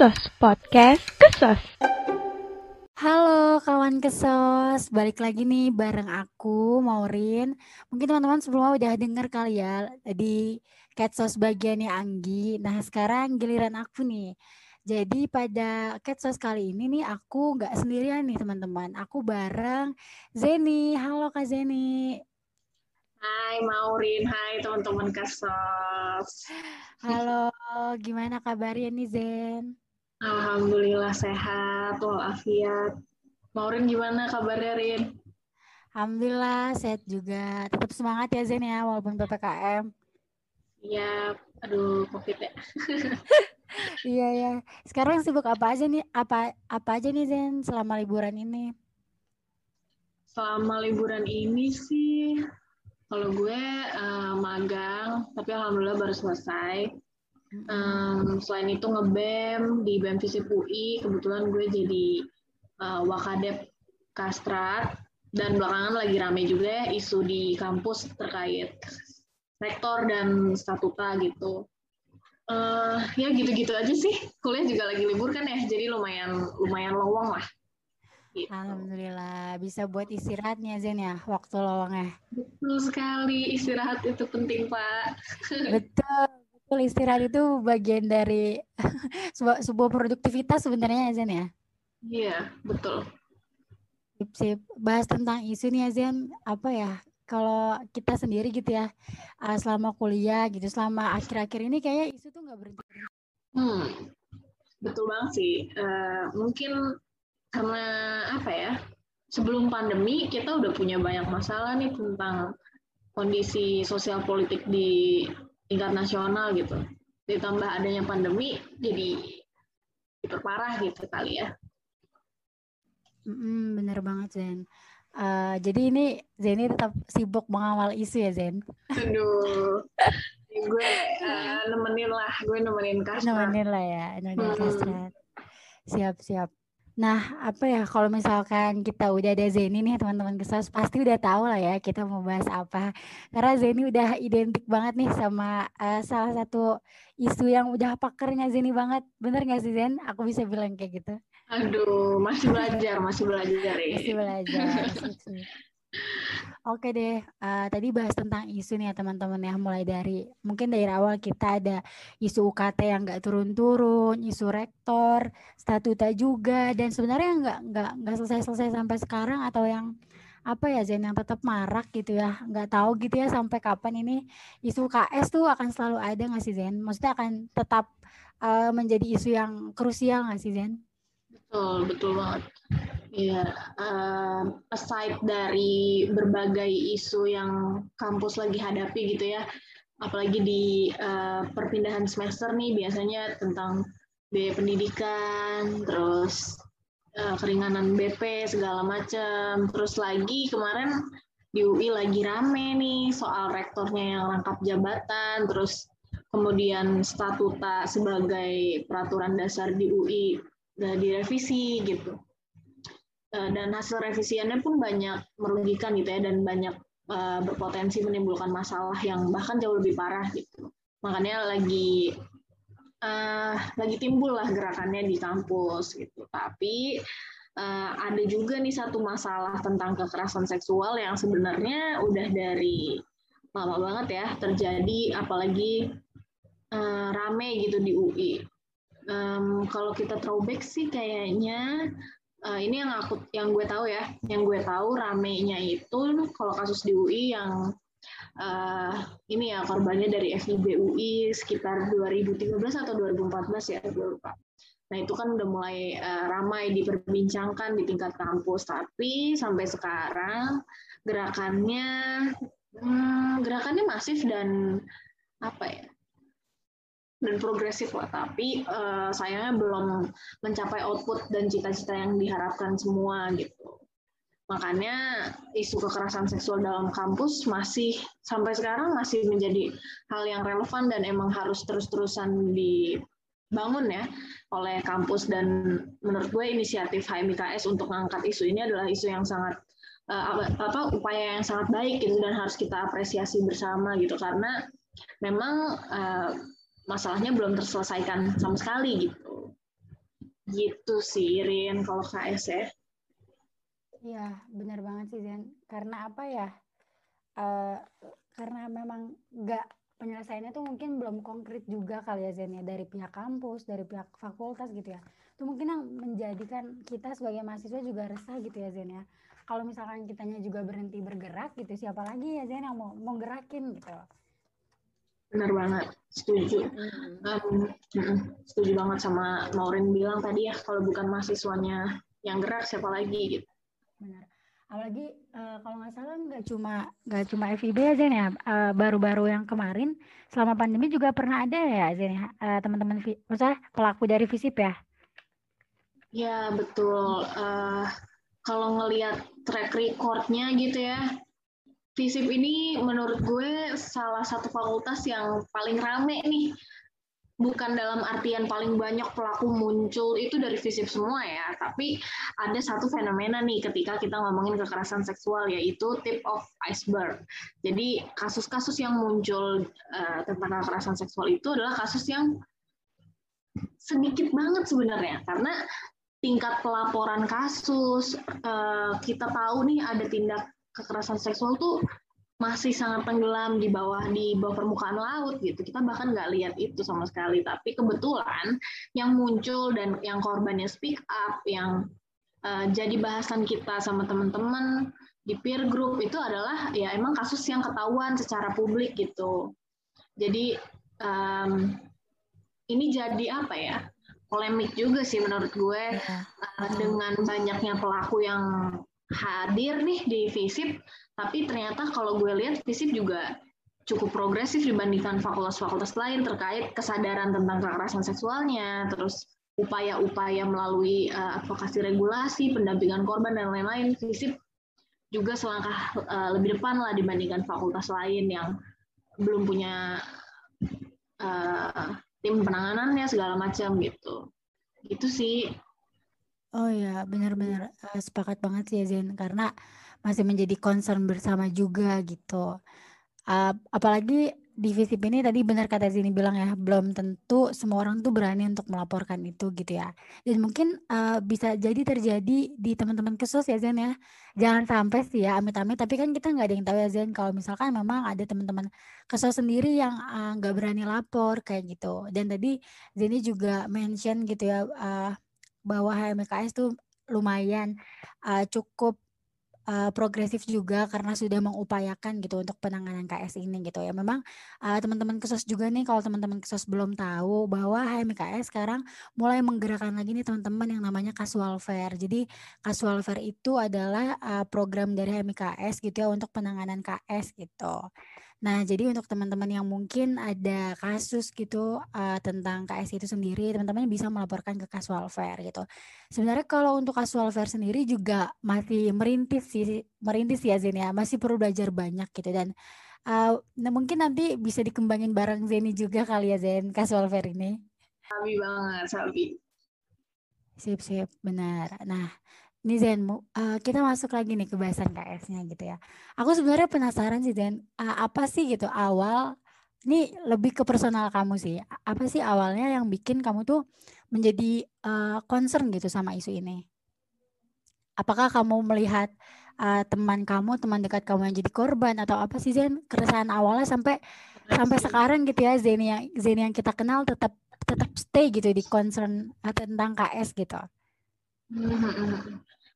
Kesos Podcast Kesos. Halo kawan kesos, balik lagi nih bareng aku Maurin. Mungkin teman-teman sebelumnya udah denger kali ya di Ketsos bagiannya Anggi. Nah sekarang giliran aku nih. Jadi pada Ketsos kali ini nih aku nggak sendirian nih teman-teman. Aku bareng Zeni. Halo Kak Zeni. Hai Maurin, hai teman-teman Kasos. Halo, gimana kabarnya nih Zen? Alhamdulillah sehat walafiat. Maurin gimana kabarnya Rin? Alhamdulillah sehat juga. Tetap semangat ya Zen ya walaupun PPKM. Iya, aduh Covid ya. iya ya. Sekarang sibuk apa aja nih? Apa apa aja nih Zen selama liburan ini? Selama liburan ini sih kalau gue uh, magang, tapi alhamdulillah baru selesai. Um, selain itu ngebem di BEM Visip UI, kebetulan gue jadi uh, wakadep Kastrat dan belakangan lagi rame juga ya isu di kampus terkait rektor dan statuta gitu. Uh, ya gitu-gitu aja sih. Kuliah juga lagi libur kan ya, jadi lumayan lumayan lowong lah. Gitu. Alhamdulillah bisa buat istirahatnya Zen ya waktu lowongnya. Betul sekali istirahat itu penting Pak. betul betul istirahat itu bagian dari sebuah, sebuah produktivitas sebenarnya Zen ya. Iya betul. Sip, sip. Bahas tentang isu nih Zen apa ya kalau kita sendiri gitu ya selama kuliah gitu selama akhir-akhir ini kayak isu tuh nggak berhenti. Hmm betul banget sih. Uh, mungkin karena apa ya sebelum pandemi kita udah punya banyak masalah nih tentang kondisi sosial politik di tingkat nasional gitu. Ditambah adanya pandemi jadi diperparah gitu kali ya. Mm, bener banget Zen. Uh, jadi ini Zen tetap sibuk mengawal isu ya Zen? Aduh. Gue uh, nemenin lah gue nemenin Kastrat nemenin lah ya nemenin hmm. Siap siap Nah, apa ya kalau misalkan kita udah ada Zeni nih teman-teman kesas pasti udah tahu lah ya kita mau bahas apa. Karena Zeni udah identik banget nih sama uh, salah satu isu yang udah pakernya Zeni banget. Bener gak sih Zen? Aku bisa bilang kayak gitu. Aduh, masih belajar, masih belajar ya. Masih belajar. Oke deh, uh, tadi bahas tentang isu nih ya teman-teman ya, mulai dari mungkin dari awal kita ada isu UKT yang nggak turun-turun, isu rektor, statuta juga, dan sebenarnya nggak nggak nggak selesai-selesai sampai sekarang atau yang apa ya Zen yang tetap marak gitu ya, nggak tahu gitu ya sampai kapan ini isu KS tuh akan selalu ada nggak sih Zen? Maksudnya akan tetap uh, menjadi isu yang krusial nggak sih Zen? Betul, betul banget. Iya, uh, aside dari berbagai isu yang kampus lagi hadapi gitu ya, apalagi di uh, perpindahan semester nih biasanya tentang biaya pendidikan, terus uh, keringanan BP segala macam, terus lagi kemarin di UI lagi rame nih soal rektornya yang rangkap jabatan, terus kemudian statuta sebagai peraturan dasar di UI direvisi gitu. Eh, dan hasil revisiannya pun banyak merugikan gitu ya dan banyak uh, berpotensi menimbulkan masalah yang bahkan jauh lebih parah gitu. Makanya lagi uh, lagi timbul lah gerakannya di kampus gitu. Tapi uh, ada juga nih satu masalah tentang kekerasan seksual yang sebenarnya udah dari lama banget ya terjadi apalagi uh, rame gitu di UI um, kalau kita throwback sih kayaknya uh, ini yang aku yang gue tahu ya yang gue tahu ramenya itu kalau kasus di UI yang uh, ini ya korbannya dari FIB UI sekitar 2013 atau 2014 ya gue lupa. Nah itu kan udah mulai uh, ramai diperbincangkan di tingkat kampus. Tapi sampai sekarang gerakannya hmm, gerakannya masif dan apa ya dan progresif lah. Tapi uh, sayangnya belum mencapai output dan cita-cita yang diharapkan semua gitu. Makanya isu kekerasan seksual dalam kampus masih sampai sekarang masih menjadi hal yang relevan dan emang harus terus-terusan dibangun ya oleh kampus. Dan menurut gue inisiatif HMIKS untuk mengangkat isu ini adalah isu yang sangat uh, apa upaya yang sangat baik gitu dan harus kita apresiasi bersama gitu. Karena memang uh, masalahnya belum terselesaikan sama sekali gitu. Gitu sih, Rin, kalau KS ya. Iya, benar banget sih Zen. Karena apa ya? Uh, karena memang nggak penyelesaiannya tuh mungkin belum konkret juga kali ya Zen ya dari pihak kampus, dari pihak fakultas gitu ya. Itu mungkin yang menjadikan kita sebagai mahasiswa juga resah gitu ya Zen ya. Kalau misalkan kitanya juga berhenti bergerak gitu, siapa lagi ya Zen yang mau mau gerakin gitu. Benar banget, setuju. Um, setuju banget sama Maureen bilang tadi ya, kalau bukan mahasiswanya yang gerak, siapa lagi gitu. Benar. Apalagi uh, kalau nggak salah nggak cuma nggak cuma FIB ya Zen ya? Uh, baru-baru yang kemarin selama pandemi juga pernah ada ya Zen ya? Uh, teman-teman maksudnya pelaku dari FISIP ya? Ya betul. Uh, kalau ngelihat track recordnya gitu ya FISIP ini menurut gue salah satu fakultas yang paling rame nih bukan dalam artian paling banyak pelaku muncul itu dari fisip semua ya, tapi ada satu fenomena nih ketika kita ngomongin kekerasan seksual yaitu tip of iceberg. Jadi kasus-kasus yang muncul uh, tentang kekerasan seksual itu adalah kasus yang sedikit banget sebenarnya karena tingkat pelaporan kasus uh, kita tahu nih ada tindak kekerasan seksual tuh masih sangat tenggelam di bawah di bawah permukaan laut gitu. Kita bahkan nggak lihat itu sama sekali. Tapi kebetulan yang muncul dan yang korbannya speak up yang uh, jadi bahasan kita sama teman-teman di peer group itu adalah ya emang kasus yang ketahuan secara publik gitu. Jadi um, ini jadi apa ya polemik juga sih menurut gue uh, dengan banyaknya pelaku yang hadir nih di visip tapi ternyata kalau gue lihat FISIP juga cukup progresif dibandingkan fakultas-fakultas lain terkait kesadaran tentang kekerasan seksualnya, terus upaya-upaya melalui uh, advokasi regulasi, pendampingan korban dan lain-lain, FISIP juga selangkah uh, lebih depan lah dibandingkan fakultas lain yang belum punya uh, tim penanganannya segala macam gitu. Gitu sih. Oh ya, benar-benar uh, sepakat banget sih ya Zen karena masih menjadi concern bersama juga gitu. Uh, apalagi di FISIP ini tadi benar kata Zini bilang ya, belum tentu semua orang tuh berani untuk melaporkan itu gitu ya. Dan mungkin uh, bisa jadi terjadi di teman-teman kesos ya Zen ya. Jangan sampai sih ya amit-amit, tapi kan kita nggak ada yang tahu ya Zen kalau misalkan memang ada teman-teman kesos sendiri yang nggak uh, berani lapor kayak gitu. Dan tadi Zeni juga mention gitu ya uh, bahwa HMKS tuh lumayan uh, cukup uh, progresif juga karena sudah mengupayakan gitu untuk penanganan KS ini gitu ya. Memang uh, teman-teman kesos juga nih kalau teman-teman kesos belum tahu bahwa HMKS sekarang mulai menggerakkan lagi nih teman-teman yang namanya casual fair. Jadi casual fair itu adalah uh, program dari HMKS gitu ya untuk penanganan KS gitu. Nah, jadi untuk teman-teman yang mungkin ada kasus gitu uh, tentang KS itu sendiri, teman-teman bisa melaporkan ke Casual Fair gitu. Sebenarnya kalau untuk Casual Fair sendiri juga masih merintis sih, merintis ya Zen ya, masih perlu belajar banyak gitu dan uh, nah mungkin nanti bisa dikembangin bareng Zeni juga kali ya Zen Casual Fair ini. Sabi banget, Sabi. Sip, sip, benar. Nah, ini Zen, uh, kita masuk lagi nih ke bahasan KS-nya gitu ya. Aku sebenarnya penasaran sih Zen, uh, apa sih gitu awal, ini lebih ke personal kamu sih. Apa sih awalnya yang bikin kamu tuh menjadi uh, concern gitu sama isu ini? Apakah kamu melihat uh, teman kamu, teman dekat kamu yang jadi korban atau apa sih Zen? Keresahan awalnya sampai sampai sekarang gitu ya Zen yang Zen yang kita kenal tetap tetap stay gitu di concern uh, tentang KS gitu.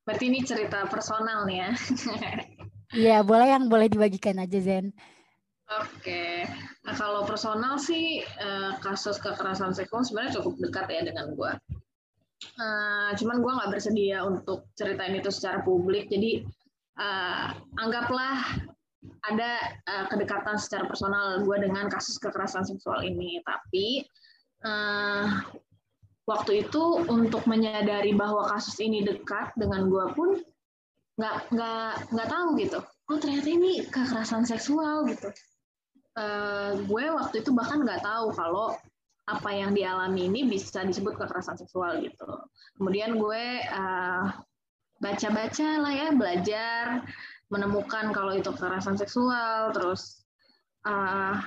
Berarti ini cerita personal nih ya. Iya, boleh yang boleh dibagikan aja Zen. Oke, nah kalau personal sih eh, kasus kekerasan seksual sebenarnya cukup dekat ya dengan gue. Uh, cuman gue nggak bersedia untuk ceritain itu secara publik, jadi uh, anggaplah ada uh, kedekatan secara personal gue dengan kasus kekerasan seksual ini. Tapi uh, waktu itu untuk menyadari bahwa kasus ini dekat dengan gue pun nggak nggak nggak tahu gitu. Oh ternyata ini kekerasan seksual gitu. Uh, gue waktu itu bahkan nggak tahu kalau apa yang dialami ini bisa disebut kekerasan seksual gitu. Kemudian gue uh, baca-baca lah ya belajar menemukan kalau itu kekerasan seksual terus uh,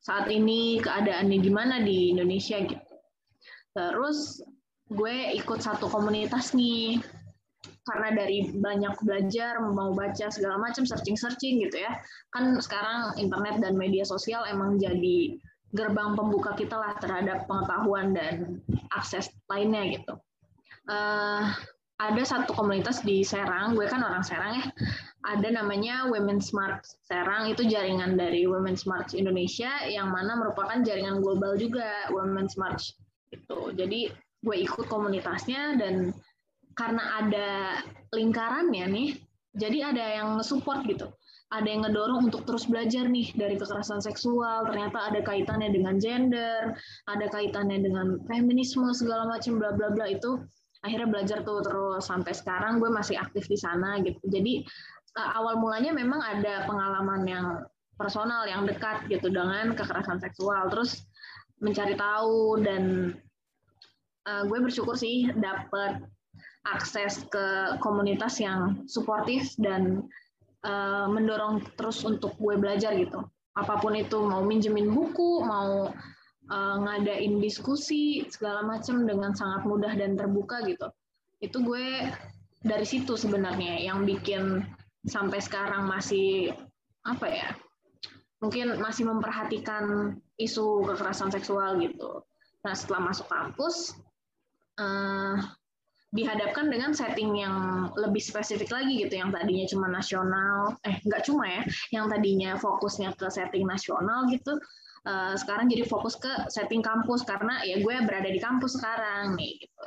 saat ini keadaannya gimana di Indonesia gitu Terus gue ikut satu komunitas nih. Karena dari banyak belajar mau baca segala macam searching searching gitu ya. Kan sekarang internet dan media sosial emang jadi gerbang pembuka kita lah terhadap pengetahuan dan akses lainnya gitu. Uh, ada satu komunitas di Serang gue kan orang Serang ya. Ada namanya Women Smart Serang itu jaringan dari Women Smart Indonesia yang mana merupakan jaringan global juga Women Smart itu jadi gue ikut komunitasnya dan karena ada lingkarannya nih jadi ada yang support gitu. Ada yang ngedorong untuk terus belajar nih dari kekerasan seksual. Ternyata ada kaitannya dengan gender ada kaitannya dengan feminisme segala macam bla bla bla. Itu akhirnya belajar tuh terus. Sampai sekarang gue masih aktif di sana gitu. Jadi uh, awal mulanya memang ada pengalaman yang personal yang dekat gitu dengan kekerasan seksual. Terus mencari tahu dan uh, gue bersyukur sih dapet akses ke komunitas yang suportif dan uh, mendorong terus untuk gue belajar gitu. Apa pun itu mau minjemin buku mau uh, ngadain diskusi segala macam dengan sangat mudah dan terbuka gitu. Itu gue dari situ sebenarnya yang bikin sampai sekarang masih apa ya mungkin masih memperhatikan isu kekerasan seksual gitu. Nah setelah masuk kampus uh, dihadapkan dengan setting yang lebih spesifik lagi gitu, yang tadinya cuma nasional, eh nggak cuma ya, yang tadinya fokusnya ke setting nasional gitu, uh, sekarang jadi fokus ke setting kampus karena ya gue berada di kampus sekarang nih gitu.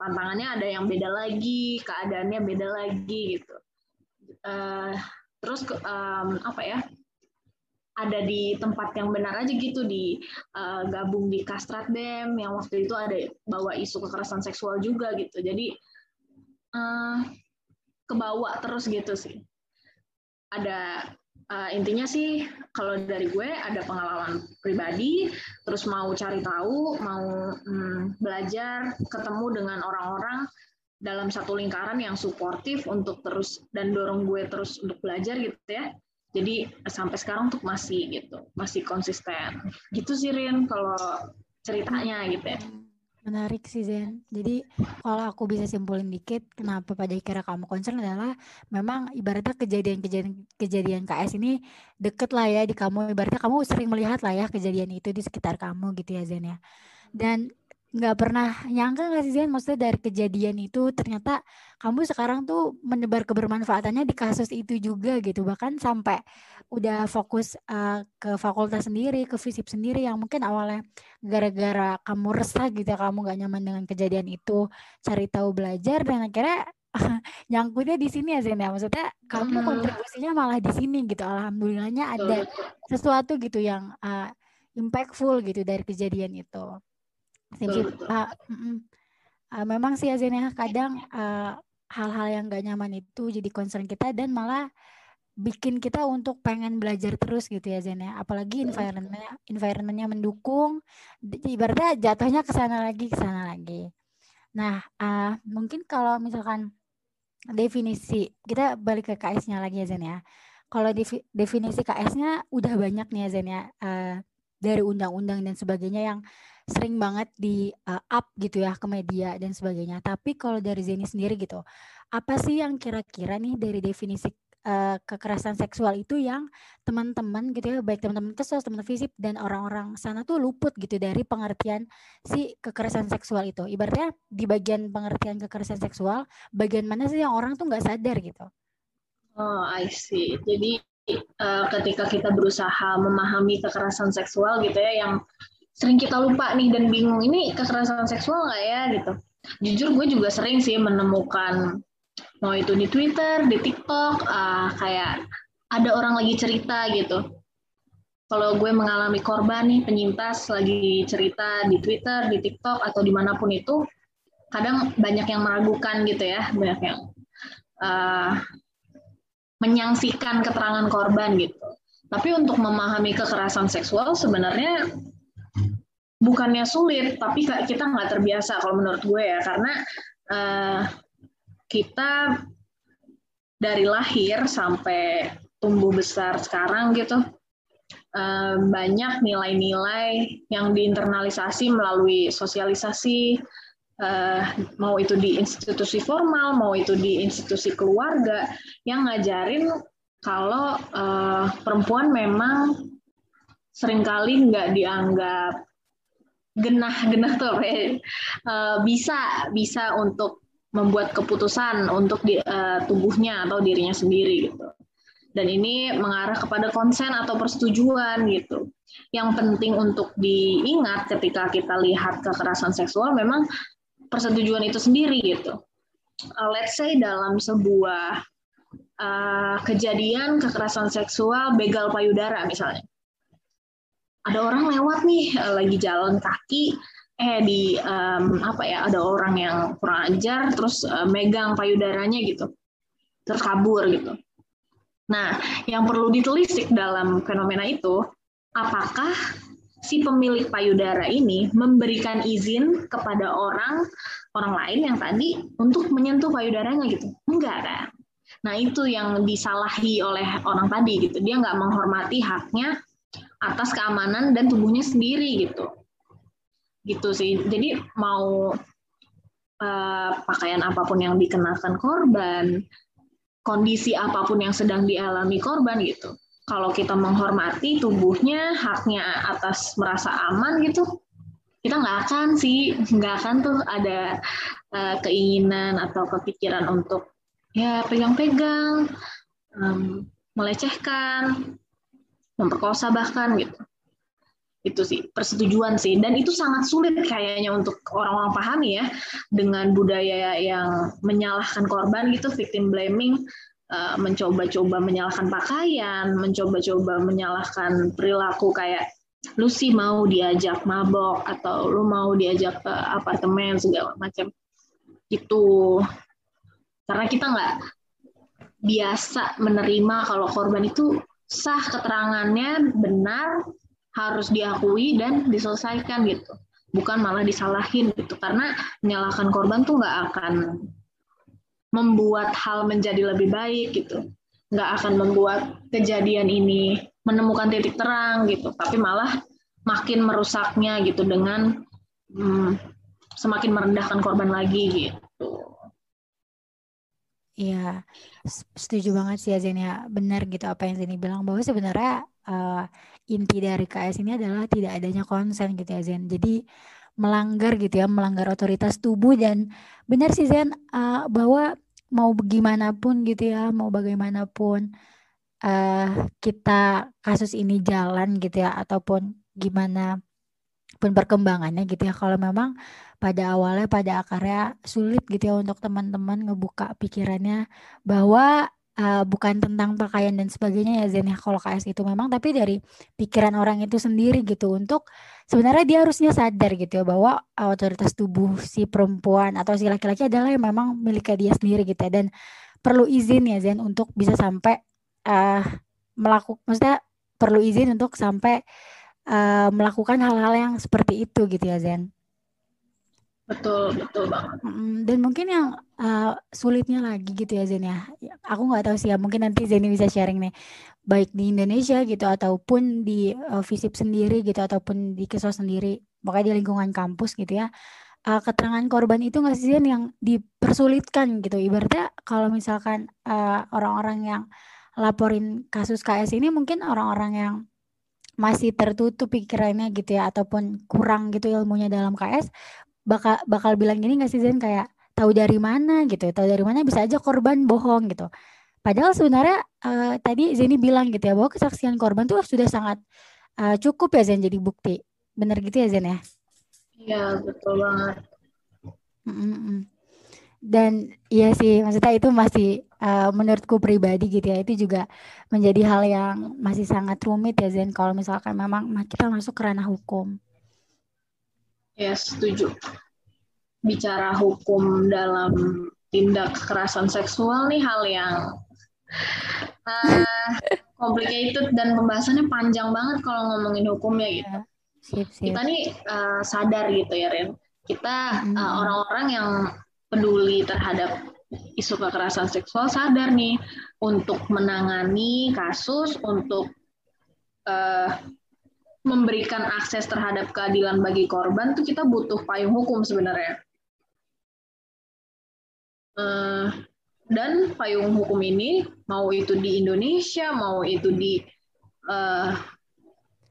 Tantangannya ada yang beda lagi, keadaannya beda lagi gitu uh, terus um, apa ya ada di tempat yang benar aja gitu di uh, gabung di Kastratdem yang waktu itu ada bawa isu kekerasan seksual juga gitu jadi uh, kebawa terus gitu sih ada uh, intinya sih kalau dari gue ada pengalaman pribadi terus mau cari tahu mau um, belajar ketemu dengan orang-orang dalam satu lingkaran yang suportif untuk terus dan dorong gue terus untuk belajar gitu ya. Jadi sampai sekarang untuk masih gitu, masih konsisten. Gitu sih Rin kalau ceritanya gitu ya. Menarik sih Zen. Jadi kalau aku bisa simpulin dikit, kenapa pada akhirnya kamu concern adalah memang ibaratnya kejadian-kejadian kejadian KS ini deket lah ya di kamu. Ibaratnya kamu sering melihat lah ya kejadian itu di sekitar kamu gitu ya Zen ya. Dan nggak pernah. Nyangka nggak sih Zian maksudnya dari kejadian itu ternyata kamu sekarang tuh menebar kebermanfaatannya di kasus itu juga gitu. Bahkan sampai udah fokus uh, ke fakultas sendiri ke fisip sendiri yang mungkin awalnya gara-gara kamu resah gitu ya kamu nggak nyaman dengan kejadian itu cari tahu belajar dan akhirnya nyangkutnya di sini ya Zen ya? Maksudnya kamu kontribusinya malah di sini gitu. Alhamdulillahnya ada sesuatu gitu yang uh, impactful gitu dari kejadian itu Betul, Uh, uh, memang sih Azin ya kadang hal hal-hal yang gak nyaman itu jadi concern kita dan malah bikin kita untuk pengen belajar terus gitu ya Zen ya apalagi environmentnya environmentnya mendukung ibaratnya jatuhnya ke sana lagi ke sana lagi. Nah uh, mungkin kalau misalkan definisi kita balik ke KS-nya lagi ya Zen ya kalau definisi KS-nya udah banyak nih ya Zen ya uh, dari undang-undang dan sebagainya yang sering banget di uh, up gitu ya ke media dan sebagainya. Tapi kalau dari Zeni sendiri gitu, apa sih yang kira-kira nih dari definisi uh, kekerasan seksual itu yang teman-teman gitu ya, baik teman-teman kesos, teman fisip dan orang-orang sana tuh luput gitu dari pengertian si kekerasan seksual itu. Ibaratnya di bagian pengertian kekerasan seksual, bagian mana sih yang orang tuh nggak sadar gitu? Oh, I see. Jadi uh, ketika kita berusaha memahami kekerasan seksual gitu ya, yang sering kita lupa nih dan bingung ini kekerasan seksual nggak ya gitu. Jujur gue juga sering sih menemukan mau itu di Twitter, di TikTok, uh, kayak ada orang lagi cerita gitu. Kalau gue mengalami korban nih penyintas lagi cerita di Twitter, di TikTok atau di mana pun itu, kadang banyak yang meragukan gitu ya, banyak yang uh, menyangsikan keterangan korban gitu. Tapi untuk memahami kekerasan seksual sebenarnya bukannya sulit, tapi kita nggak terbiasa kalau menurut gue ya, karena uh, kita dari lahir sampai tumbuh besar sekarang gitu uh, banyak nilai-nilai yang diinternalisasi melalui sosialisasi uh, mau itu di institusi formal, mau itu di institusi keluarga, yang ngajarin kalau uh, perempuan memang sering kali nggak dianggap genah-genah tuh? Uh, bisa bisa untuk membuat keputusan untuk di, uh, tubuhnya atau dirinya sendiri gitu. Dan ini mengarah kepada konsen atau persetujuan gitu. Yang penting untuk diingat ketika kita lihat kekerasan seksual memang persetujuan itu sendiri gitu. Uh, let's say dalam sebuah uh, kejadian kekerasan seksual begal payudara misalnya. Ada orang lewat nih uh, lagi jalan kaki eh di um, apa ya ada orang yang kurang ajar terus uh, megang payudaranya gitu terus kabur gitu. Nah, yang perlu ditelisik dalam fenomena itu apakah si pemilik payudara ini memberikan izin kepada orang orang lain yang tadi untuk menyentuh payudaranya gitu. Enggak kan nah itu yang disalahi oleh orang tadi gitu. Dia nggak menghormati haknya atas keamanan dan tubuhnya sendiri gitu. Gitu sih. Jadi mau uh, pakaian apa pun yang dikenakan korban kondisi apa pun yang sedang dialami korban gitu kalau kita menghormati tubuhnya, haknya atas merasa aman gitu, kita nggak akan sih, nggak akan tuh ada uh, keinginan atau kepikiran untuk ya pegang-pegang, um, melecehkan, memperkosa bahkan gitu. Itu sih persetujuan sih, dan itu sangat sulit kayaknya untuk orang-orang pahami ya dengan budaya yang menyalahkan korban gitu, victim blaming Eh, mencoba-coba menyalahkan pakaian, mencoba-coba menyalahkan perilaku kayak lu sih mau diajak mabok atau lu mau diajak ke apartemen segala macam. Itu karena kita nggak biasa menerima kalau korban itu sah keterangannya benar harus diakui dan diselesaikan gitu. Bukan malah disalahin gitu. Karena menyalahkan korban tuh nggak akan membuat hal menjadi lebih baik gitu nggak akan membuat kejadian ini menemukan titik terang gitu tapi malah makin merusaknya gitu dengan hmm, semakin merendahkan korban lagi gitu Iya, setuju banget sih Zen ya. Benar gitu apa yang Zeni bilang bahwa sebenarnya uh, inti dari KS ini adalah tidak adanya konsen gitu ya Zen. Jadi melanggar gitu ya, melanggar otoritas tubuh. Dan benar sih Zen uh, bahwa mau bagaimanapun gitu ya, mau bagaimanapun uh, kita kasus ini jalan gitu ya ataupun gimana pun perkembangannya gitu ya. Kalau memang pada awalnya pada akarnya sulit gitu ya untuk teman-teman ngebuka pikirannya bahwa uh, bukan tentang pakaian dan sebagainya ya Zen ya kalau KS itu memang tapi dari pikiran orang itu sendiri gitu untuk sebenarnya dia harusnya sadar gitu ya bahwa otoritas tubuh si perempuan atau si laki-laki adalah yang memang miliknya dia sendiri gitu ya dan perlu izin ya Zen untuk bisa sampai uh, melakukan maksudnya perlu izin untuk sampai uh, melakukan hal-hal yang seperti itu gitu ya Zen. Betul, betul banget. Dan mungkin yang uh, sulitnya lagi gitu ya Zen ya. Aku nggak tahu sih ya, mungkin nanti Zeni bisa sharing nih. Baik di Indonesia gitu ataupun di uh, FISIP sendiri gitu ataupun di KESO sendiri. Pokoknya di lingkungan kampus gitu ya. Uh, keterangan korban itu nggak sih Zen yang dipersulitkan gitu. Ibaratnya kalau misalkan orang orang-orang yang laporin kasus KS ini mungkin orang-orang yang masih tertutup pikirannya gitu ya ataupun kurang gitu ilmunya dalam KS bakal bakal bilang gini nggak sih Zen kayak tahu dari mana? Gitu tahu dari mana? Bisa aja korban bohong gitu. Padahal sebenarnya uh, tadi Zeni bilang gitu ya bahwa kesaksian korban tuh sudah sangat uh, cukup ya Zen jadi bukti. Bener gitu ya Zen ya? Iya betul banget. Mm-hmm. dan iya sih maksudnya itu masih uh, menurutku pribadi gitu ya itu juga menjadi hal yang masih sangat rumit ya Zen kalau misalkan memang kita masuk ke ranah hukum Ya, setuju. Bicara hukum dalam tindak kekerasan seksual nih hal yang uh, complicated dan pembahasannya panjang banget kalau ngomongin hukumnya gitu. Ya, sip, sip. Kita nih uh, sadar gitu ya, Ren. Kita orang uh, orang-orang yang peduli terhadap isu kekerasan seksual sadar nih untuk menangani kasus, untuk uh, memberikan akses terhadap keadilan bagi korban tuh kita butuh payung hukum sebenarnya. Uh, dan payung hukum ini mau itu di Indonesia, mau itu di uh,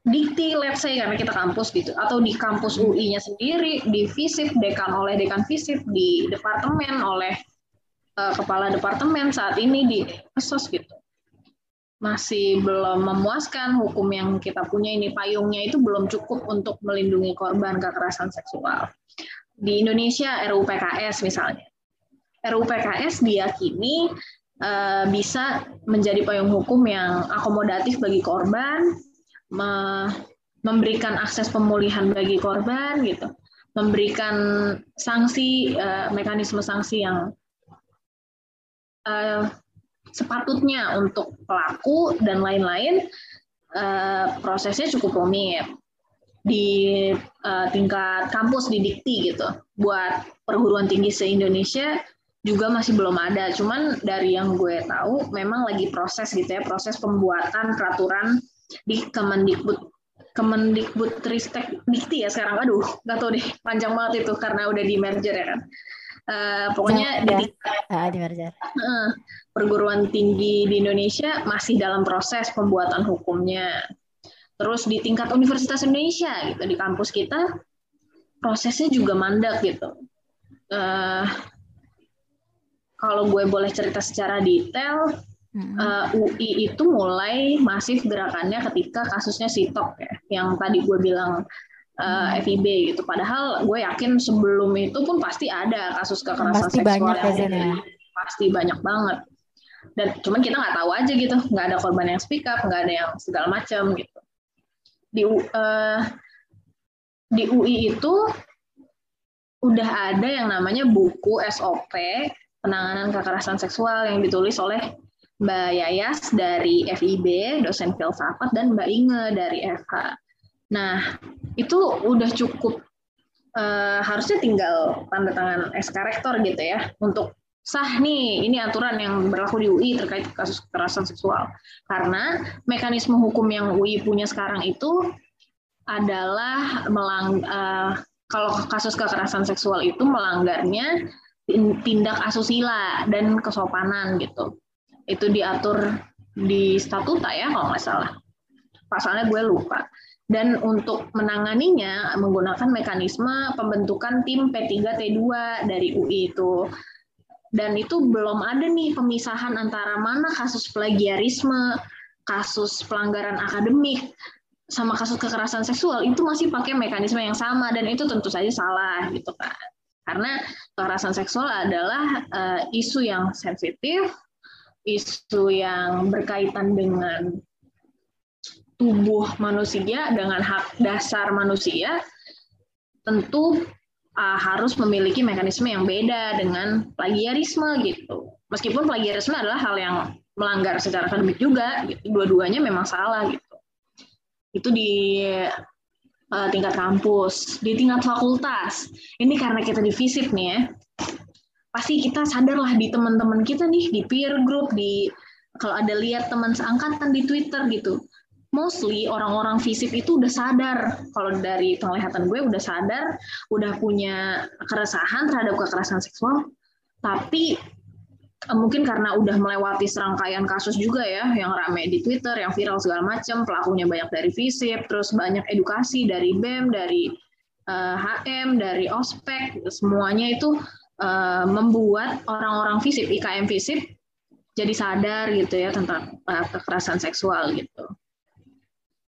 dikti, let's say karena kita kampus gitu, atau di kampus UI-nya sendiri, di visip dekan oleh dekan visip, di departemen oleh uh, kepala departemen saat ini di esos gitu masih belum memuaskan hukum yang kita punya ini payungnya itu belum cukup untuk melindungi korban kekerasan seksual. Di Indonesia RUU PKS misalnya. RUU PKS diyakini uh, bisa menjadi payung hukum yang akomodatif bagi korban, me memberikan akses pemulihan bagi korban gitu, memberikan sanksi uh, mekanisme sanksi yang uh, sepatutnya untuk pelaku dan lain-lain uh, prosesnya cukup rumit di uh, tingkat kampus di dikti gitu. Buat perguruan tinggi se Indonesia juga masih belum ada. Cuman dari yang gue tahu memang lagi proses gitu ya proses pembuatan peraturan di Kemendikbud Kemendikbud Ristek Dikti ya sekarang. Aduh nggak tahu deh panjang banget itu karena udah di merger ya kan uh, pokoknya ya, di, di merger uh, perguruan tinggi di Indonesia masih dalam proses pembuatan hukumnya. Terus di tingkat Universitas Indonesia gitu di kampus kita prosesnya juga mandek gitu. Uh, kalau gue boleh cerita secara detail, uh, hmm. eh, UI itu mulai masif gerakannya ketika kasusnya Sitok ya, yang tadi gue bilang uh, eh, FIB gitu. Padahal gue yakin sebelum itu pun pasti ada kasus kekerasan pasti seksual banyak yang ya, pasti banyak banget. Dan cuman kita nggak tahu aja gitu. Nggak ada korban yang speak up nggak ada yang segala macam gitu. Di uh, di UI itu udah ada yang namanya buku SOP penanganan kekerasan seksual yang ditulis oleh Mbak Yayas dari FIB, dosen filsafat, dan Mbak Inge dari FH. Nah, itu udah cukup, uh, harusnya tinggal tanda tangan SK Rektor gitu ya, untuk sah nih ini aturan yang berlaku di UI terkait kasus kekerasan seksual. Karena mekanisme hukum yang UI punya sekarang itu adalah melang uh, kalau kasus kekerasan seksual itu melanggarnya tindak asusila dan kesopanan gitu. Itu diatur di statuta ya kalau nggak salah pasalnya gue lupa. Dan untuk menanganinya menggunakan mekanisme pembentukan tim P3T2 dari UI itu. Dan itu belum ada nih pemisahan antara mana kasus plagiarisme, kasus pelanggaran akademik, sama kasus kekerasan seksual. Itu masih pakai mekanisme yang sama dan itu tentu saja salah gitu kan. Karena kekerasan seksual adalah uh, isu yang sensitif, isu yang berkaitan dengan tubuh manusia, dengan hak dasar manusia, tentu uh, harus memiliki mekanisme yang beda dengan plagiarisme gitu. Meskipun plagiarisme adalah hal yang melanggar secara akademik juga, gitu. dua-duanya memang salah gitu. Itu di uh, tingkat kampus, di tingkat fakultas. Ini karena kita di FISIP nih ya, pasti kita sadarlah di teman-teman kita nih di peer group, di kalau ada lihat teman seangkatan di Twitter gitu, mostly orang-orang fisik itu udah sadar. Kalau dari penglihatan gue udah sadar udah punya keresahan terhadap kekerasan seksual. Tapi eh, mungkin karena udah melewati serangkaian kasus juga ya yang rame di Twitter yang viral segala macam pelakunya banyak dari visip terus banyak edukasi dari BEM dari uh, HM dari ospek semuanya itu uh, membuat orang-orang visip IKM visip jadi sadar gitu ya tentang uh, kekerasan seksual gitu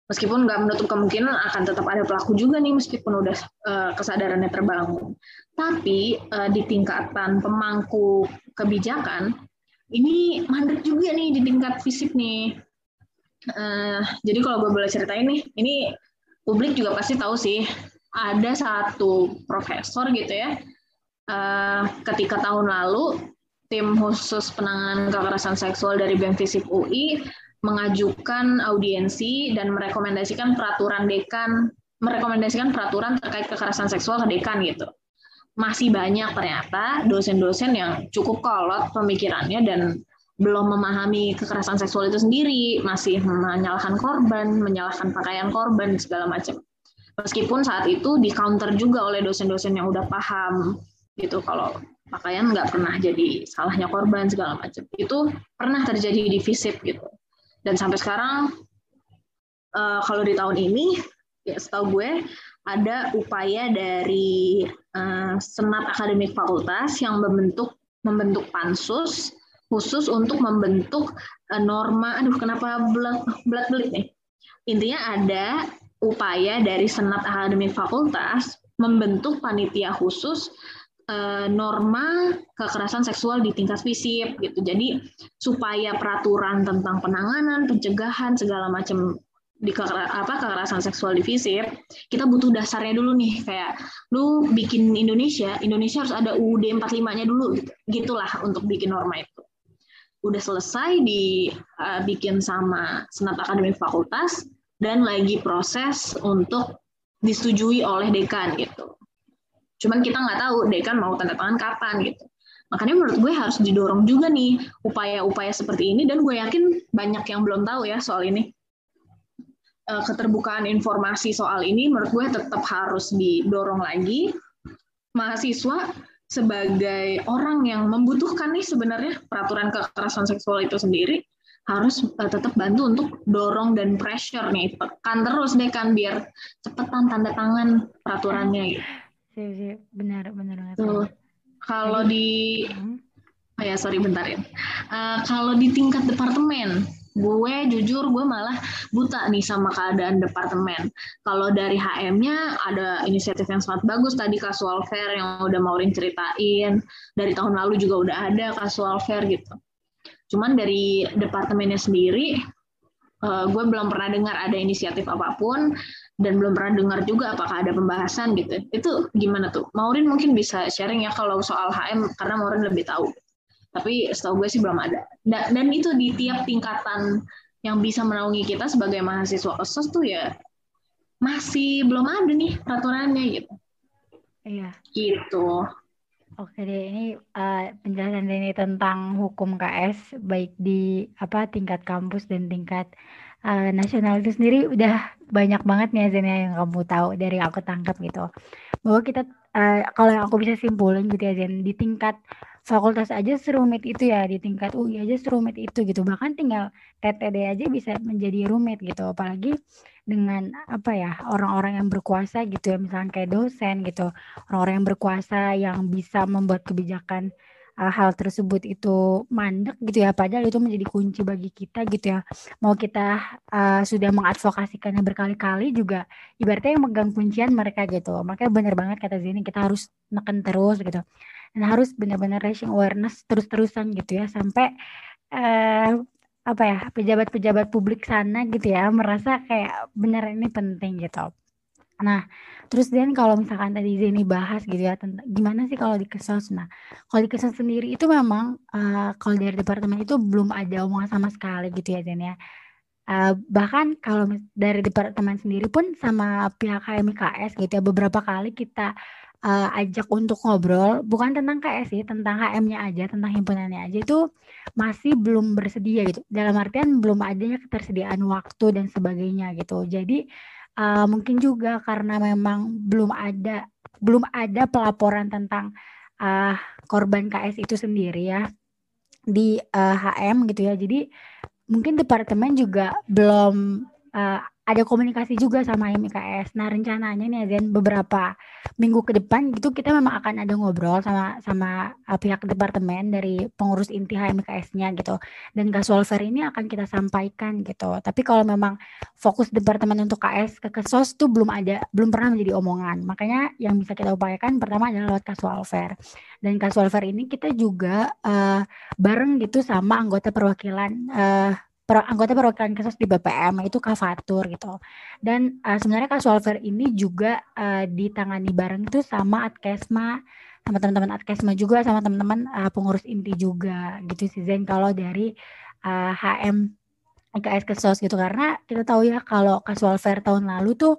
meskipun nggak menutup kemungkinan akan tetap ada pelaku juga nih meskipun udah uh, kesadarannya terbangun. Tapi uh, di tingkatan pemangku kebijakan ini mandek juga nih di tingkat fisik nih. Uh, jadi kalau gue boleh ceritain nih, ini publik juga pasti tahu sih ada satu profesor gitu ya. Uh, ketika tahun lalu tim khusus penanganan kekerasan seksual dari BEM Fisip UI mengajukan audiensi dan merekomendasikan peraturan dekan, merekomendasikan peraturan terkait kekerasan seksual ke dekan gitu. Masih banyak ternyata dosen-dosen yang cukup kolot pemikirannya dan belum memahami kekerasan seksual itu sendiri, masih menyalahkan korban, menyalahkan pakaian korban segala macam. Meskipun saat itu di counter juga oleh dosen-dosen yang udah paham gitu kalau pakaian nggak pernah jadi salahnya korban segala macam itu pernah terjadi di gitu dan sampai sekarang uh, kalau di tahun ini ya setahu gue ada upaya dari uh, senat akademik fakultas yang membentuk membentuk pansus khusus untuk membentuk uh, norma aduh kenapa belat belat belit nih? Intinya ada upaya dari senat akademik fakultas membentuk panitia khusus uh, norma kekerasan seksual di tingkat fisik gitu. Jadi supaya peraturan tentang penanganan, pencegahan segala macam di apa kekerasan seksual di FISIP, kita butuh dasarnya dulu nih kayak lu bikin Indonesia, Indonesia harus ada UUD 45-nya dulu gitu. Gitulah untuk bikin norma itu. Udah selesai dibikin uh, sama Senat Akademik Fakultas dan lagi proses untuk disetujui oleh dekan gitu. Cuman kita nggak tahu dekan mau tanda tangan kapan gitu. Makanya menurut gue harus didorong juga nih upaya-upaya seperti ini dan gue yakin banyak yang belum tahu ya soal ini. Eh, keterbukaan informasi soal ini menurut gue tetap harus didorong lagi. Mahasiswa sebagai orang yang membutuhkan nih sebenarnya peraturan kekerasan seksual itu sendiri harus uh, tetap bantu untuk dorong dan pressure nih tekan terus deh kan biar cepetan tanda tangan peraturannya gitu. Sih, benar benar banget. Tuh. Kalau di hmm. oh ya sorry bentar ya. Uh, kalau di tingkat departemen gue jujur gue malah buta nih sama keadaan departemen. Kalau dari HM-nya ada inisiatif yang sangat bagus tadi casual fair yang udah Maureen ceritain. Dari tahun lalu juga udah ada casual fair gitu. Cuman dari departemennya sendiri uh, gue belum pernah dengar ada inisiatif apa pun dan belum pernah dengar juga apakah ada pembahasan gitu. Itu gimana tuh? Maureen mungkin bisa sharing ya kalau soal HM karena Maureen lebih tahu. Tapi setahu gue sih belum ada. Dan itu di tiap tingkatan yang bisa menaungi kita sebagai mahasiswa khusus tuh ya masih belum ada nih peraturannya gitu. Iya. Gitu. Oke deh, ini uh, penjelasan ini tentang hukum KS baik di apa tingkat kampus dan tingkat uh, nasional itu sendiri udah banyak banget nih Zen yang kamu tahu dari aku tangkap gitu. Bahwa kita uh, kalau yang aku bisa simpulin gitu ya Zen di tingkat fakultas aja serumit itu ya di tingkat UI aja serumit itu gitu. Bahkan tinggal TTD aja bisa menjadi rumit gitu. Apalagi dengan apa ya orang-orang yang berkuasa gitu ya misalnya kayak dosen gitu. Orang-orang yang berkuasa yang bisa membuat kebijakan uh, hal tersebut itu mandek gitu ya padahal itu menjadi kunci bagi kita gitu ya. Mau kita uh, sudah mengadvokasikannya berkali-kali juga ibaratnya yang megang kuncian mereka gitu. Makanya benar banget kata Zini kita harus neken terus gitu. Dan harus benar-benar raising awareness terus-terusan gitu ya sampai uh, apa ya pejabat-pejabat publik sana gitu ya merasa kayak benar ini penting gitu. Nah, terus dan kalau misalkan tadi Zeni bahas gitu ya tentang gimana sih kalau di kesos. Nah, kalau di kesos sendiri itu memang uh, kalau dari departemen itu belum ada omongan sama sekali gitu ya Zeni ya. Uh, bahkan kalau dari departemen sendiri pun sama pihak HMKS gitu ya beberapa kali kita uh, ajak untuk ngobrol bukan tentang KS sih, tentang HM-nya aja, tentang himpunannya aja itu masih belum bersedia gitu. Dalam artian belum adanya ketersediaan waktu dan sebagainya gitu. Jadi uh, mungkin juga karena memang belum ada belum ada pelaporan tentang uh, korban KS itu sendiri ya di uh, HM gitu ya. Jadi mungkin departemen juga belum uh, ada komunikasi juga sama MIKS. Nah rencananya nih Zen beberapa minggu ke depan gitu kita memang akan ada ngobrol sama sama uh, pihak departemen dari pengurus inti HMKS-nya gitu. Dan casual fair ini akan kita sampaikan gitu. Tapi kalau memang fokus departemen untuk KS ke kesos tuh belum ada, belum pernah menjadi omongan. Makanya yang bisa kita upayakan pertama adalah lewat casual fair. Dan casual fair ini kita juga uh, bareng gitu sama anggota perwakilan uh, per, anggota perwakilan kasus di BPM itu Kavatur gitu. Dan uh, sebenarnya casual fair ini juga uh, ditangani bareng itu sama Adkesma sama teman-teman Adkesma juga sama teman-teman uh, pengurus inti juga gitu sih Zen kalau dari uh, HM IKS Kesos gitu karena kita tahu ya kalau casual fair tahun lalu tuh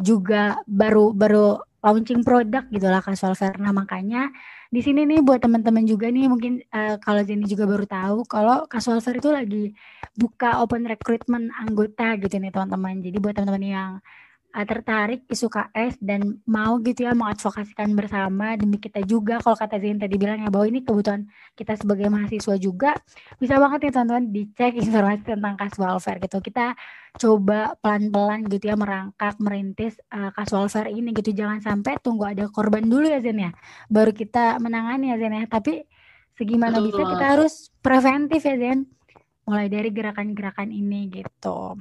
juga baru baru launching produk gitu lah casual fair. Nah makanya di sini nih buat teman-teman juga nih mungkin uh, kalau Jenny juga baru tahu kalau casual fair itu lagi buka open recruitment anggota gitu nih teman-teman. Jadi buat teman-teman yang tertarik isu KS dan mau gitu ya mengadvokasikan bersama demi kita juga. Kalau kata Zain tadi bilang ya bahwa ini kebutuhan kita sebagai mahasiswa juga. Bisa banget nih teman-teman dicek informasi tentang kas welfare gitu. Kita coba pelan-pelan gitu ya merangkak merintis uh, kas welfare ini gitu. Jangan sampai tunggu ada korban dulu ya Zain ya. Baru kita menangani ya Zain ya. Tapi segimana Betul bisa kita harus preventif ya Zain mulai dari gerakan-gerakan ini gitu.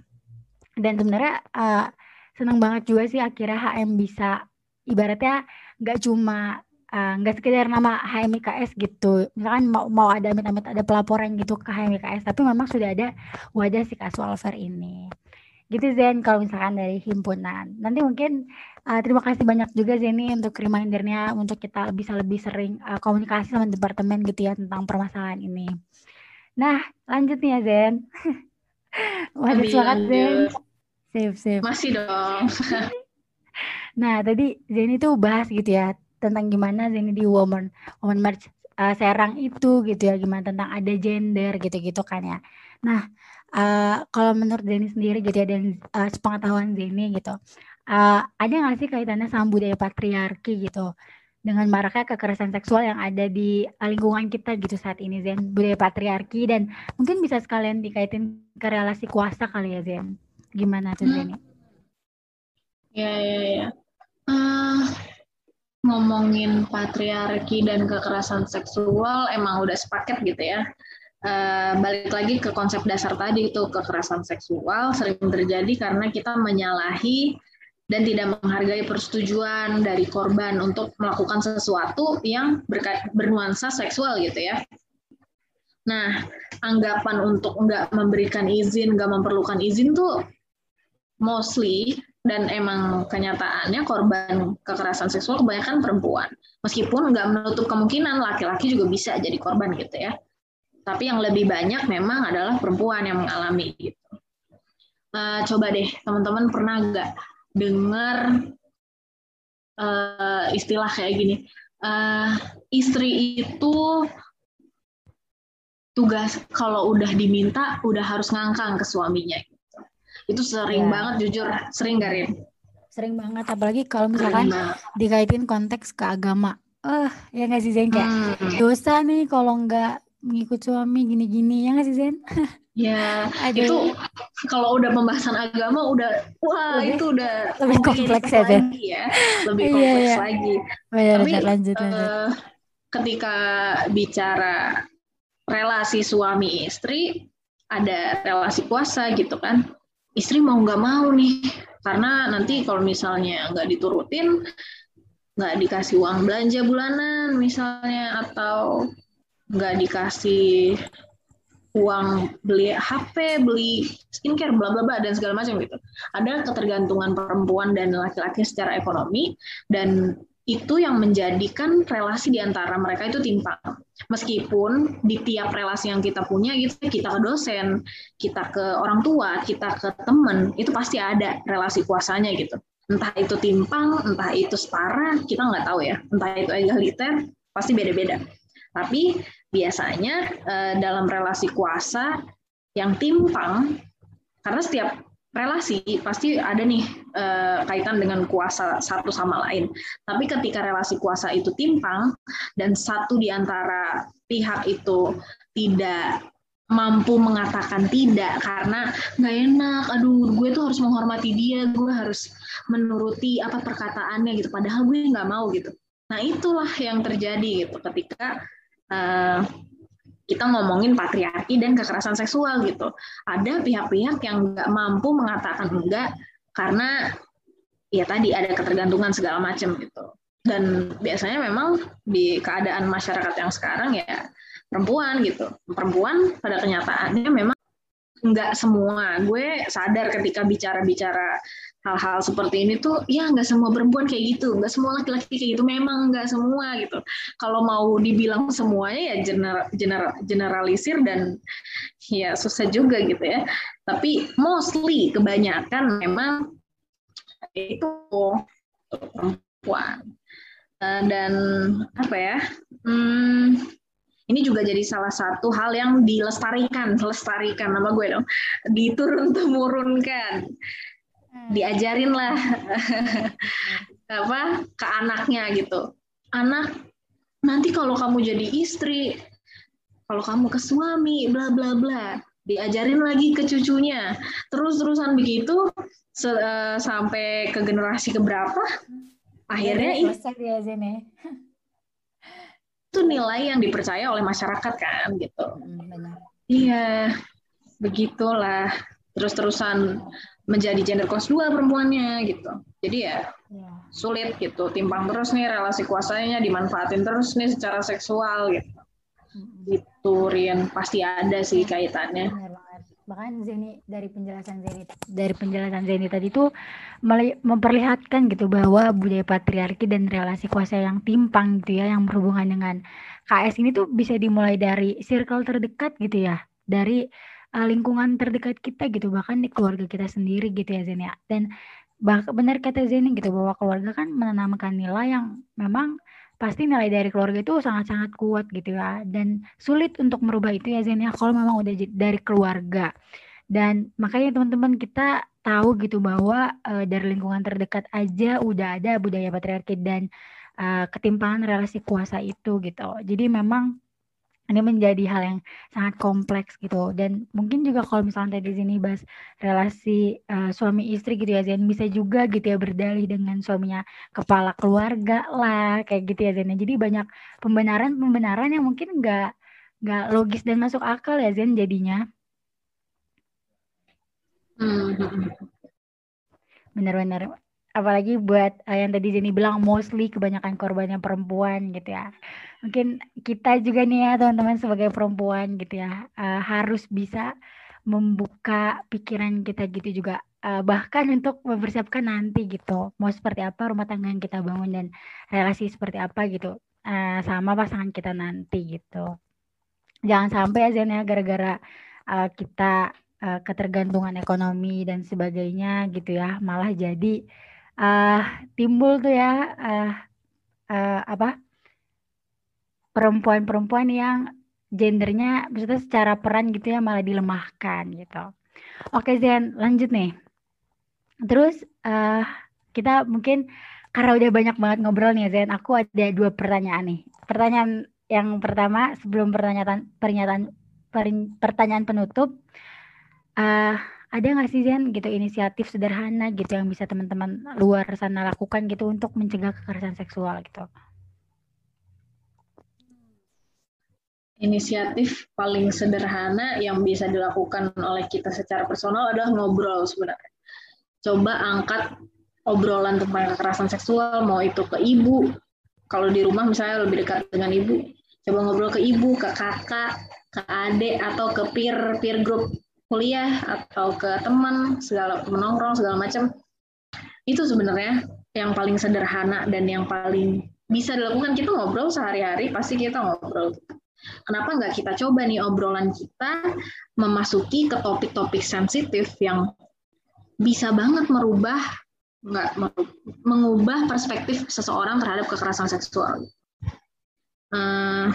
Dan sebenarnya uh, senang banget juga sih akhirnya HM bisa ibaratnya nggak cuma eh, nggak uh, sekedar nama HMIKS gitu. Misalkan mau mau ada amit-amit ada pelaporan gitu ke HMIKS tapi memang sudah ada wajah si casual fair ini. Gitu Zen kalau misalkan dari himpunan. Nanti mungkin uh, terima kasih banyak juga Zeni untuk remindernya untuk kita bisa lebih sering uh, komunikasi sama departemen gitu ya tentang permasalahan ini. Nah lanjut nih ya Zen. Waduh semangat Zen Sip, sip. Masih dong. nah, tadi Zeni tuh bahas gitu ya tentang gimana Zeni di Woman Woman March uh, Serang itu gitu ya, gimana tentang ada gender gitu-gitu kan ya. Nah, uh, kalau menurut Zeni sendiri gitu ya dan uh, sepengetahuan Zeni gitu, uh, ada nggak sih kaitannya sama budaya patriarki gitu? dengan maraknya kekerasan seksual yang ada di lingkungan kita gitu saat ini Zen budaya patriarki dan mungkin bisa sekalian dikaitin ke relasi kuasa kali ya Zen Gimana tuh hmm. Ya, ya, ya. Uh, ngomongin patriarki dan kekerasan seksual emang udah sepaket gitu ya. Uh, balik lagi ke konsep dasar tadi itu kekerasan seksual sering terjadi karena kita menyalahi dan tidak menghargai persetujuan dari korban untuk melakukan sesuatu yang bernuansa seksual gitu ya. Nah, anggapan untuk nggak memberikan izin, nggak memerlukan izin tuh mostly dan emang kenyataannya korban kekerasan seksual kebanyakan perempuan. Meskipun nggak menutup kemungkinan laki-laki juga bisa jadi korban gitu ya. Tapi yang lebih banyak memang adalah perempuan yang mengalami gitu. Uh, coba deh teman-teman pernah nggak dengar uh, istilah kayak gini? Uh, istri itu tugas kalau udah diminta udah harus ngangkang ke suaminya itu sering ya. banget jujur, sering Garin. Sering banget, apalagi kalau misalkan dikaitin konteks ke agama. Eh, uh, ya nggak sih Zen kayak hmm. dosa nih kalau nggak mengikut suami gini-gini ya nggak sih Zen? Ya, itu kalau udah pembahasan agama udah wah lebih, itu udah lebih kompleks ya, Zen. ya, lebih iya, kompleks iya, iya. lagi. Benar, Tapi lanjut, lanjut. Uh, ketika bicara relasi suami istri ada relasi kuasa gitu kan istri mau nggak mau nih karena nanti kalau misalnya nggak diturutin nggak dikasih uang belanja bulanan misalnya atau nggak dikasih uang beli HP, beli skincare, bla bla bla dan segala macam gitu. Ada ketergantungan perempuan dan laki-laki secara ekonomi dan itu yang menjadikan relasi di antara mereka itu timpang. Meskipun di tiap relasi yang kita punya gitu, kita ke dosen, kita ke orang tua, kita ke teman, itu pasti ada relasi kuasanya gitu. Entah itu timpang, entah itu setara, kita nggak tahu ya. Entah itu egaliter, pasti beda-beda. Tapi biasanya eh, dalam relasi kuasa yang timpang, karena setiap relasi pasti ada nih uh, kaitan dengan kuasa satu sama lain. Tapi ketika relasi kuasa itu timpang dan satu di antara pihak itu tidak mampu mengatakan tidak karena nggak enak, aduh gue tuh harus menghormati dia, gue harus menuruti apa perkataannya gitu, padahal gue nggak mau gitu. Nah itulah yang terjadi gitu ketika uh, kita ngomongin patriarki dan kekerasan seksual gitu. Ada pihak-pihak yang nggak mampu mengatakan enggak karena ya tadi ada ketergantungan segala macam gitu. Dan biasanya memang di keadaan masyarakat yang sekarang ya perempuan gitu. Perempuan pada kenyataannya memang nggak semua. Gue sadar ketika bicara-bicara hal-hal seperti ini tuh ya nggak semua perempuan kayak gitu nggak semua laki-laki kayak gitu. Memang nggak semua gitu. Kalau mau dibilang semuanya ya general, general, generalisir dan ya susah juga gitu ya. Tapi mostly kebanyakan memang itu perempuan. Eh, dan apa ya? Hmm, ini juga jadi salah satu hal yang dilestarikan, lestarikan nama gue dong, diturun temurunkan diajarin lah apa ke anaknya gitu. Anak nanti kalau kamu jadi istri kalau kamu ke suami bla bla bla diajarin lagi ke cucunya. Terus terusan begitu se uh, sampai ke generasi keberapa akhirnya ya, ya, ya, itu nilai yang dipercaya oleh masyarakat kan gitu. Hmm, iya begitulah. Terus-terusan menjadi gender cause dua perempuannya gitu. Jadi ya, ya sulit gitu, timpang terus nih relasi kuasanya dimanfaatin terus nih secara seksual gitu. Gitu Rian. Pasti ada sih kaitannya. Bahkan Zeni dari penjelasan Zeni dari penjelasan Zeni tadi itu memperlihatkan gitu bahwa budaya patriarki dan relasi kuasa yang timpang gitu ya yang berhubungan dengan KS ini tuh bisa dimulai dari circle terdekat gitu ya. Dari uh, lingkungan terdekat kita gitu bahkan di keluarga kita sendiri gitu ya Zen ya dan bah benar kata Zeni gitu bahwa keluarga kan menanamkan nilai yang memang pasti nilai dari keluarga itu sangat-sangat kuat gitu ya. Dan sulit untuk merubah itu ya Zen ya kalau memang udah dari keluarga. Dan makanya teman-teman kita tahu gitu bahwa uh, dari lingkungan terdekat aja udah ada budaya patriarki dan uh, ketimpangan relasi kuasa itu gitu. Jadi memang ini menjadi hal yang sangat kompleks gitu. Dan mungkin juga kalau misalnya tadi sini bahas relasi uh, suami istri gitu ya Zen bisa juga gitu ya berdalih dengan suaminya kepala keluarga lah kayak gitu ya Zen jadi banyak pembenaran pembenaran yang mungkin nggak nggak logis dan masuk akal ya Zen jadinya. Hmm. benar-benar apalagi buat uh, yang tadi Jenny bilang mostly kebanyakan korbannya perempuan gitu ya. Mungkin kita juga nih ya teman-teman sebagai perempuan gitu ya uh, harus bisa membuka pikiran kita gitu juga. Uh, bahkan untuk mempersiapkan nanti gitu mau seperti apa rumah tangga yang kita bangun dan relasi seperti apa gitu uh, sama pasangan kita nanti gitu. Jangan sampai ya Zen ya gara-gara uh, kita uh, ketergantungan ekonomi dan sebagainya gitu ya malah jadi uh, timbul tuh ya uh, uh, apa perempuan-perempuan yang gendernya maksudnya secara peran gitu ya malah dilemahkan gitu. Oke Zen, lanjut nih. Terus uh, kita mungkin karena udah banyak banget ngobrol nih Zen, aku ada dua pertanyaan nih. Pertanyaan yang pertama sebelum pernyataan pernyataan pertanyaan penutup, uh, ada nggak sih Zen gitu inisiatif sederhana gitu yang bisa teman-teman luar sana lakukan gitu untuk mencegah kekerasan seksual gitu? Inisiatif paling sederhana yang bisa dilakukan oleh kita secara personal adalah ngobrol sebenarnya. Coba angkat obrolan tentang kekerasan seksual, mau itu ke ibu, kalau di rumah misalnya lebih dekat dengan ibu, coba ngobrol ke ibu, ke kakak, ke adik, atau ke peer peer group kuliah atau ke teman segala menongkrong segala macam. Itu sebenarnya yang paling sederhana dan yang paling bisa dilakukan. Kita ngobrol sehari-hari pasti kita ngobrol. Kenapa nggak kita coba nih obrolan kita memasuki ke topik-topik sensitif yang bisa banget merubah nggak mengubah perspektif seseorang terhadap kekerasan seksual? Uh,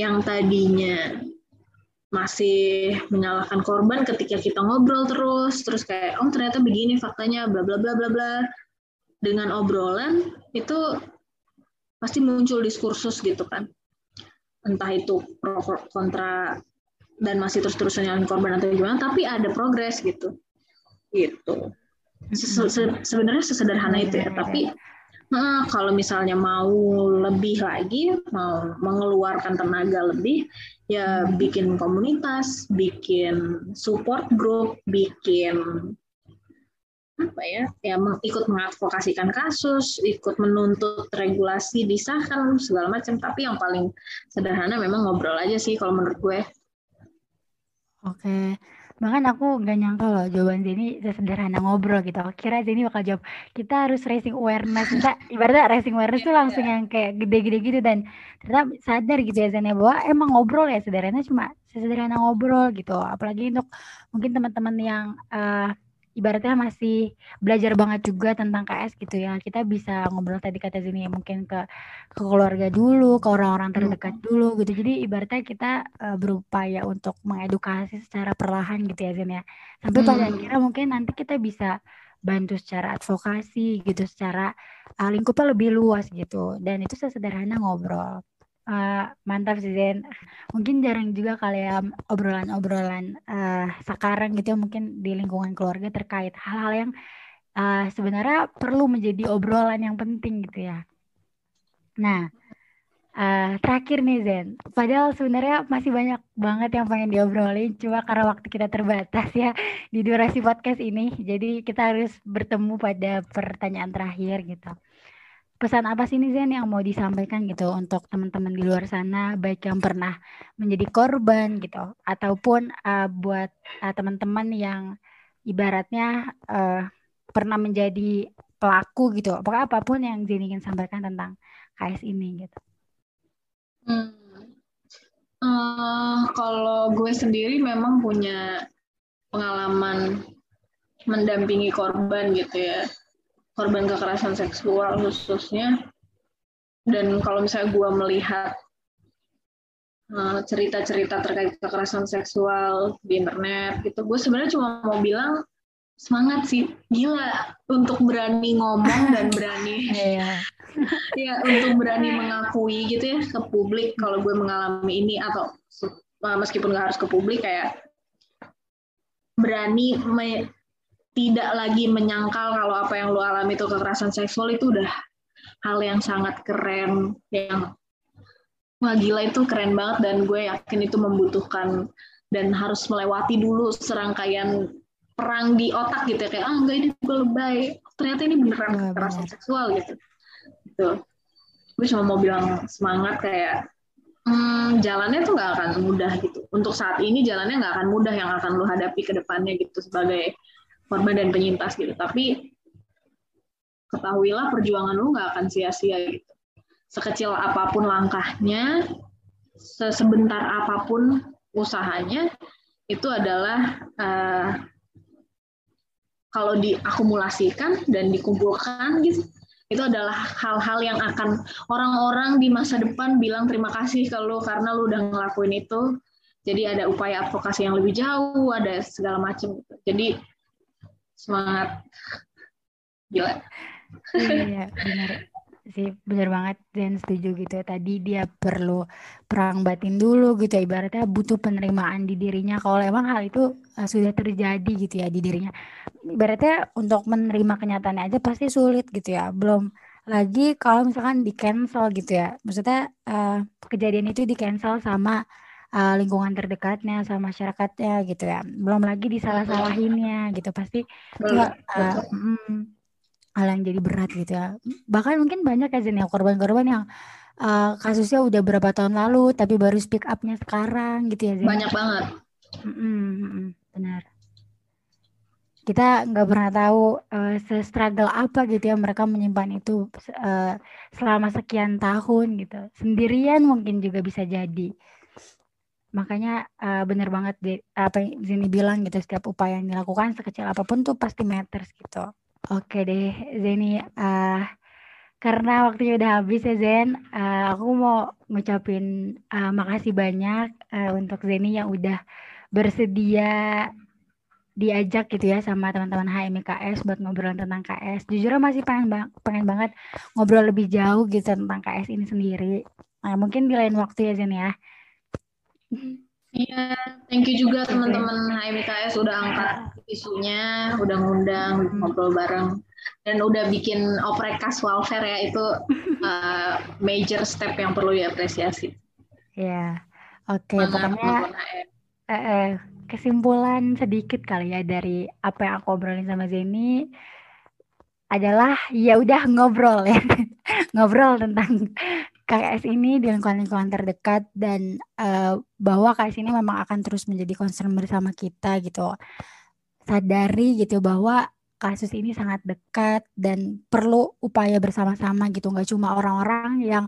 yang tadinya masih menyalahkan korban ketika kita ngobrol terus terus kayak oh ternyata begini faktanya bla bla bla bla bla. Dengan obrolan itu pasti muncul diskursus gitu kan. Entah itu pro kontra dan masih terus terusan nyalahin korban atau gimana tapi ada progres gitu. Gitu. Se -se sebenarnya sesederhana itu ya tapi Nah, kalau misalnya mau lebih lagi, mau mengeluarkan tenaga lebih, ya bikin komunitas, bikin support group, bikin apa ya, ya ikut mengadvokasikan kasus, ikut menuntut regulasi disahkan segala macam. Tapi yang paling sederhana memang ngobrol aja sih kalau menurut gue. Oke, Bahkan aku nggak nyangka loh jawaban Zeni sesederhana ngobrol gitu. Kira Zeni bakal jawab, kita harus racing awareness. Kita ibaratnya racing awareness tuh langsung yang kayak gede-gede gitu dan ternyata sadar gitu ya Zeni bahwa emang ngobrol ya sederhana cuma sesederhana ngobrol gitu. Apalagi untuk mungkin teman-teman yang uh, ibaratnya masih belajar banget juga tentang KS gitu ya. Kita bisa ngobrol tadi kata Zini mungkin ke ke keluarga dulu, ke orang-orang terdekat dulu gitu. Jadi ibaratnya kita uh, berupaya untuk mengedukasi secara perlahan gitu ya Zin ya. Sampai pada Hmm. akhirnya mungkin nanti kita bisa bantu secara advokasi gitu, secara uh, lingkupnya lebih luas gitu. Dan itu sesederhana ngobrol. Uh, mantap sih Zen. Mungkin jarang juga kali ya obrolan-obrolan uh, sekarang gitu ya mungkin di lingkungan keluarga terkait hal-hal yang uh, sebenarnya perlu menjadi obrolan yang penting gitu ya. Nah, uh, terakhir nih Zen. Padahal sebenarnya masih banyak banget yang pengen diobrolin, cuma karena waktu kita terbatas ya di durasi podcast ini. Jadi kita harus bertemu pada pertanyaan terakhir gitu pesan apa sih nih Zen yang mau disampaikan gitu untuk teman-teman di luar sana baik yang pernah menjadi korban gitu ataupun uh, buat uh, teman-teman yang ibaratnya uh, pernah menjadi pelaku gitu apakah apa pun yang Zen ingin sampaikan tentang KS ini gitu hmm. uh, kalau gue sendiri memang punya pengalaman mendampingi korban gitu ya korban kekerasan seksual khususnya dan kalau misalnya gue melihat cerita-cerita uh, terkait kekerasan seksual di internet gitu gue sebenarnya cuma mau bilang semangat sih gila untuk berani ngomong dan berani yeah. ya untuk berani mengakui gitu ya ke publik kalau gue mengalami ini atau meskipun gak harus ke publik kayak berani me, tidak lagi menyangkal kalau apa yang lo alami itu kekerasan seksual itu udah hal yang sangat keren yang wah gila itu keren banget dan gue yakin itu membutuhkan dan harus melewati dulu serangkaian perang di otak gitu ya. Kayak ah enggak ini gue lebay. Ternyata ini beneran Wah, kekerasan bener. seksual gitu. Gitu. Gue cuma mau bilang semangat kayak hmm, jalannya tuh nggak akan mudah gitu. Untuk saat ini jalannya nggak akan mudah yang akan lo hadapi ke depannya gitu sebagai korban dan penyintas gitu. Tapi ketahuilah perjuangan lu nggak akan sia-sia gitu. Sekecil apa pun langkahnya, sebentar apa pun usahanya, itu adalah uh, kalau diakumulasikan dan dikumpulkan gitu, itu adalah hal-hal yang akan orang-orang di masa depan bilang terima kasih ke lu karena lu udah ngelakuin itu. Jadi ada upaya advokasi yang lebih jauh, ada segala macam. Gitu. Jadi semangat. Gila. Iya benar. Sih benar banget dan setuju gitu tadi dia perlu perang batin dulu gitu ya. ibaratnya butuh penerimaan di dirinya. Kalau emang hal itu uh, sudah terjadi gitu ya di dirinya. Ibaratnya untuk menerima kenyataannya aja pasti sulit gitu ya. Belum lagi kalau misalkan di cancel gitu ya. Maksudnya uh, kejadian itu di cancel sama uh, lingkungan terdekatnya sama masyarakatnya gitu ya. Belum lagi disalah-salahinnya gitu. Pasti itu uh, mm, hal yang jadi berat gitu ya. Bahkan mungkin banyak ya Zen ya korban-korban yang uh, kasusnya udah berapa tahun lalu tapi baru speak upnya sekarang gitu ya Zen banyak banget. Mm -mm, benar. Kita nggak pernah tahu uh, se-struggle apa gitu ya mereka menyimpan itu uh, selama sekian tahun gitu. Sendirian mungkin juga bisa jadi makanya uh, bener banget di, apa yang Zini bilang gitu setiap upaya yang dilakukan sekecil apa pun tuh pasti matters gitu. Oke deh Zeni uh, karena waktunya udah habis ya Zen uh, aku mau ngucapin uh, makasih banyak uh, untuk Zeni yang udah bersedia diajak gitu ya sama teman-teman HMIKS buat ngobrol tentang KS jujur masih pengen bang pengen banget ngobrol lebih jauh gitu tentang KS ini sendiri. Nah, mungkin di lain waktu ya Zen ya Iya, thank you juga teman-teman HMKS udah angkat isunya, udah ngundang ngobrol bareng. Dan udah bikin oprek casual fair ya itu uh, major step yang perlu diapresiasi. Ya, oke okay, pokoknya eh, eh, kesimpulan sedikit kali ya dari apa yang aku obrolin sama Zeni adalah ya udah ngobrol ya. Ngobrol tentang KS ini di lingkungan-lingkungan terdekat dan uh, bahwa KS ini memang akan terus menjadi concern bersama kita gitu. Sadari gitu bahwa kasus ini sangat dekat dan perlu upaya bersama-sama gitu. Nggak cuma orang-orang yang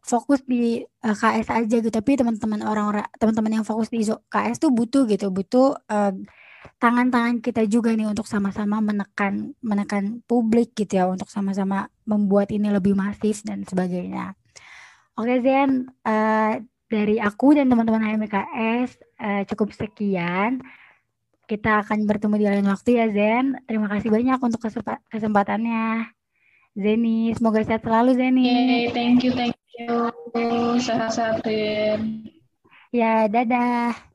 fokus di uh, KS aja gitu, tapi teman-teman orang-orang teman-teman yang fokus di KS tuh butuh gitu, butuh uh, tangan-tangan kita juga nih untuk sama-sama menekan menekan publik gitu ya untuk sama-sama membuat ini lebih masif dan sebagainya. Oke Zen, uh, dari aku dan teman-teman HMKS uh, cukup sekian. Kita akan bertemu di lain waktu ya Zen. Terima kasih banyak untuk kesempatannya. Zeni, semoga sehat selalu Zeni. Yay, thank you, thank you. Sehat-sehat. Ya, dadah.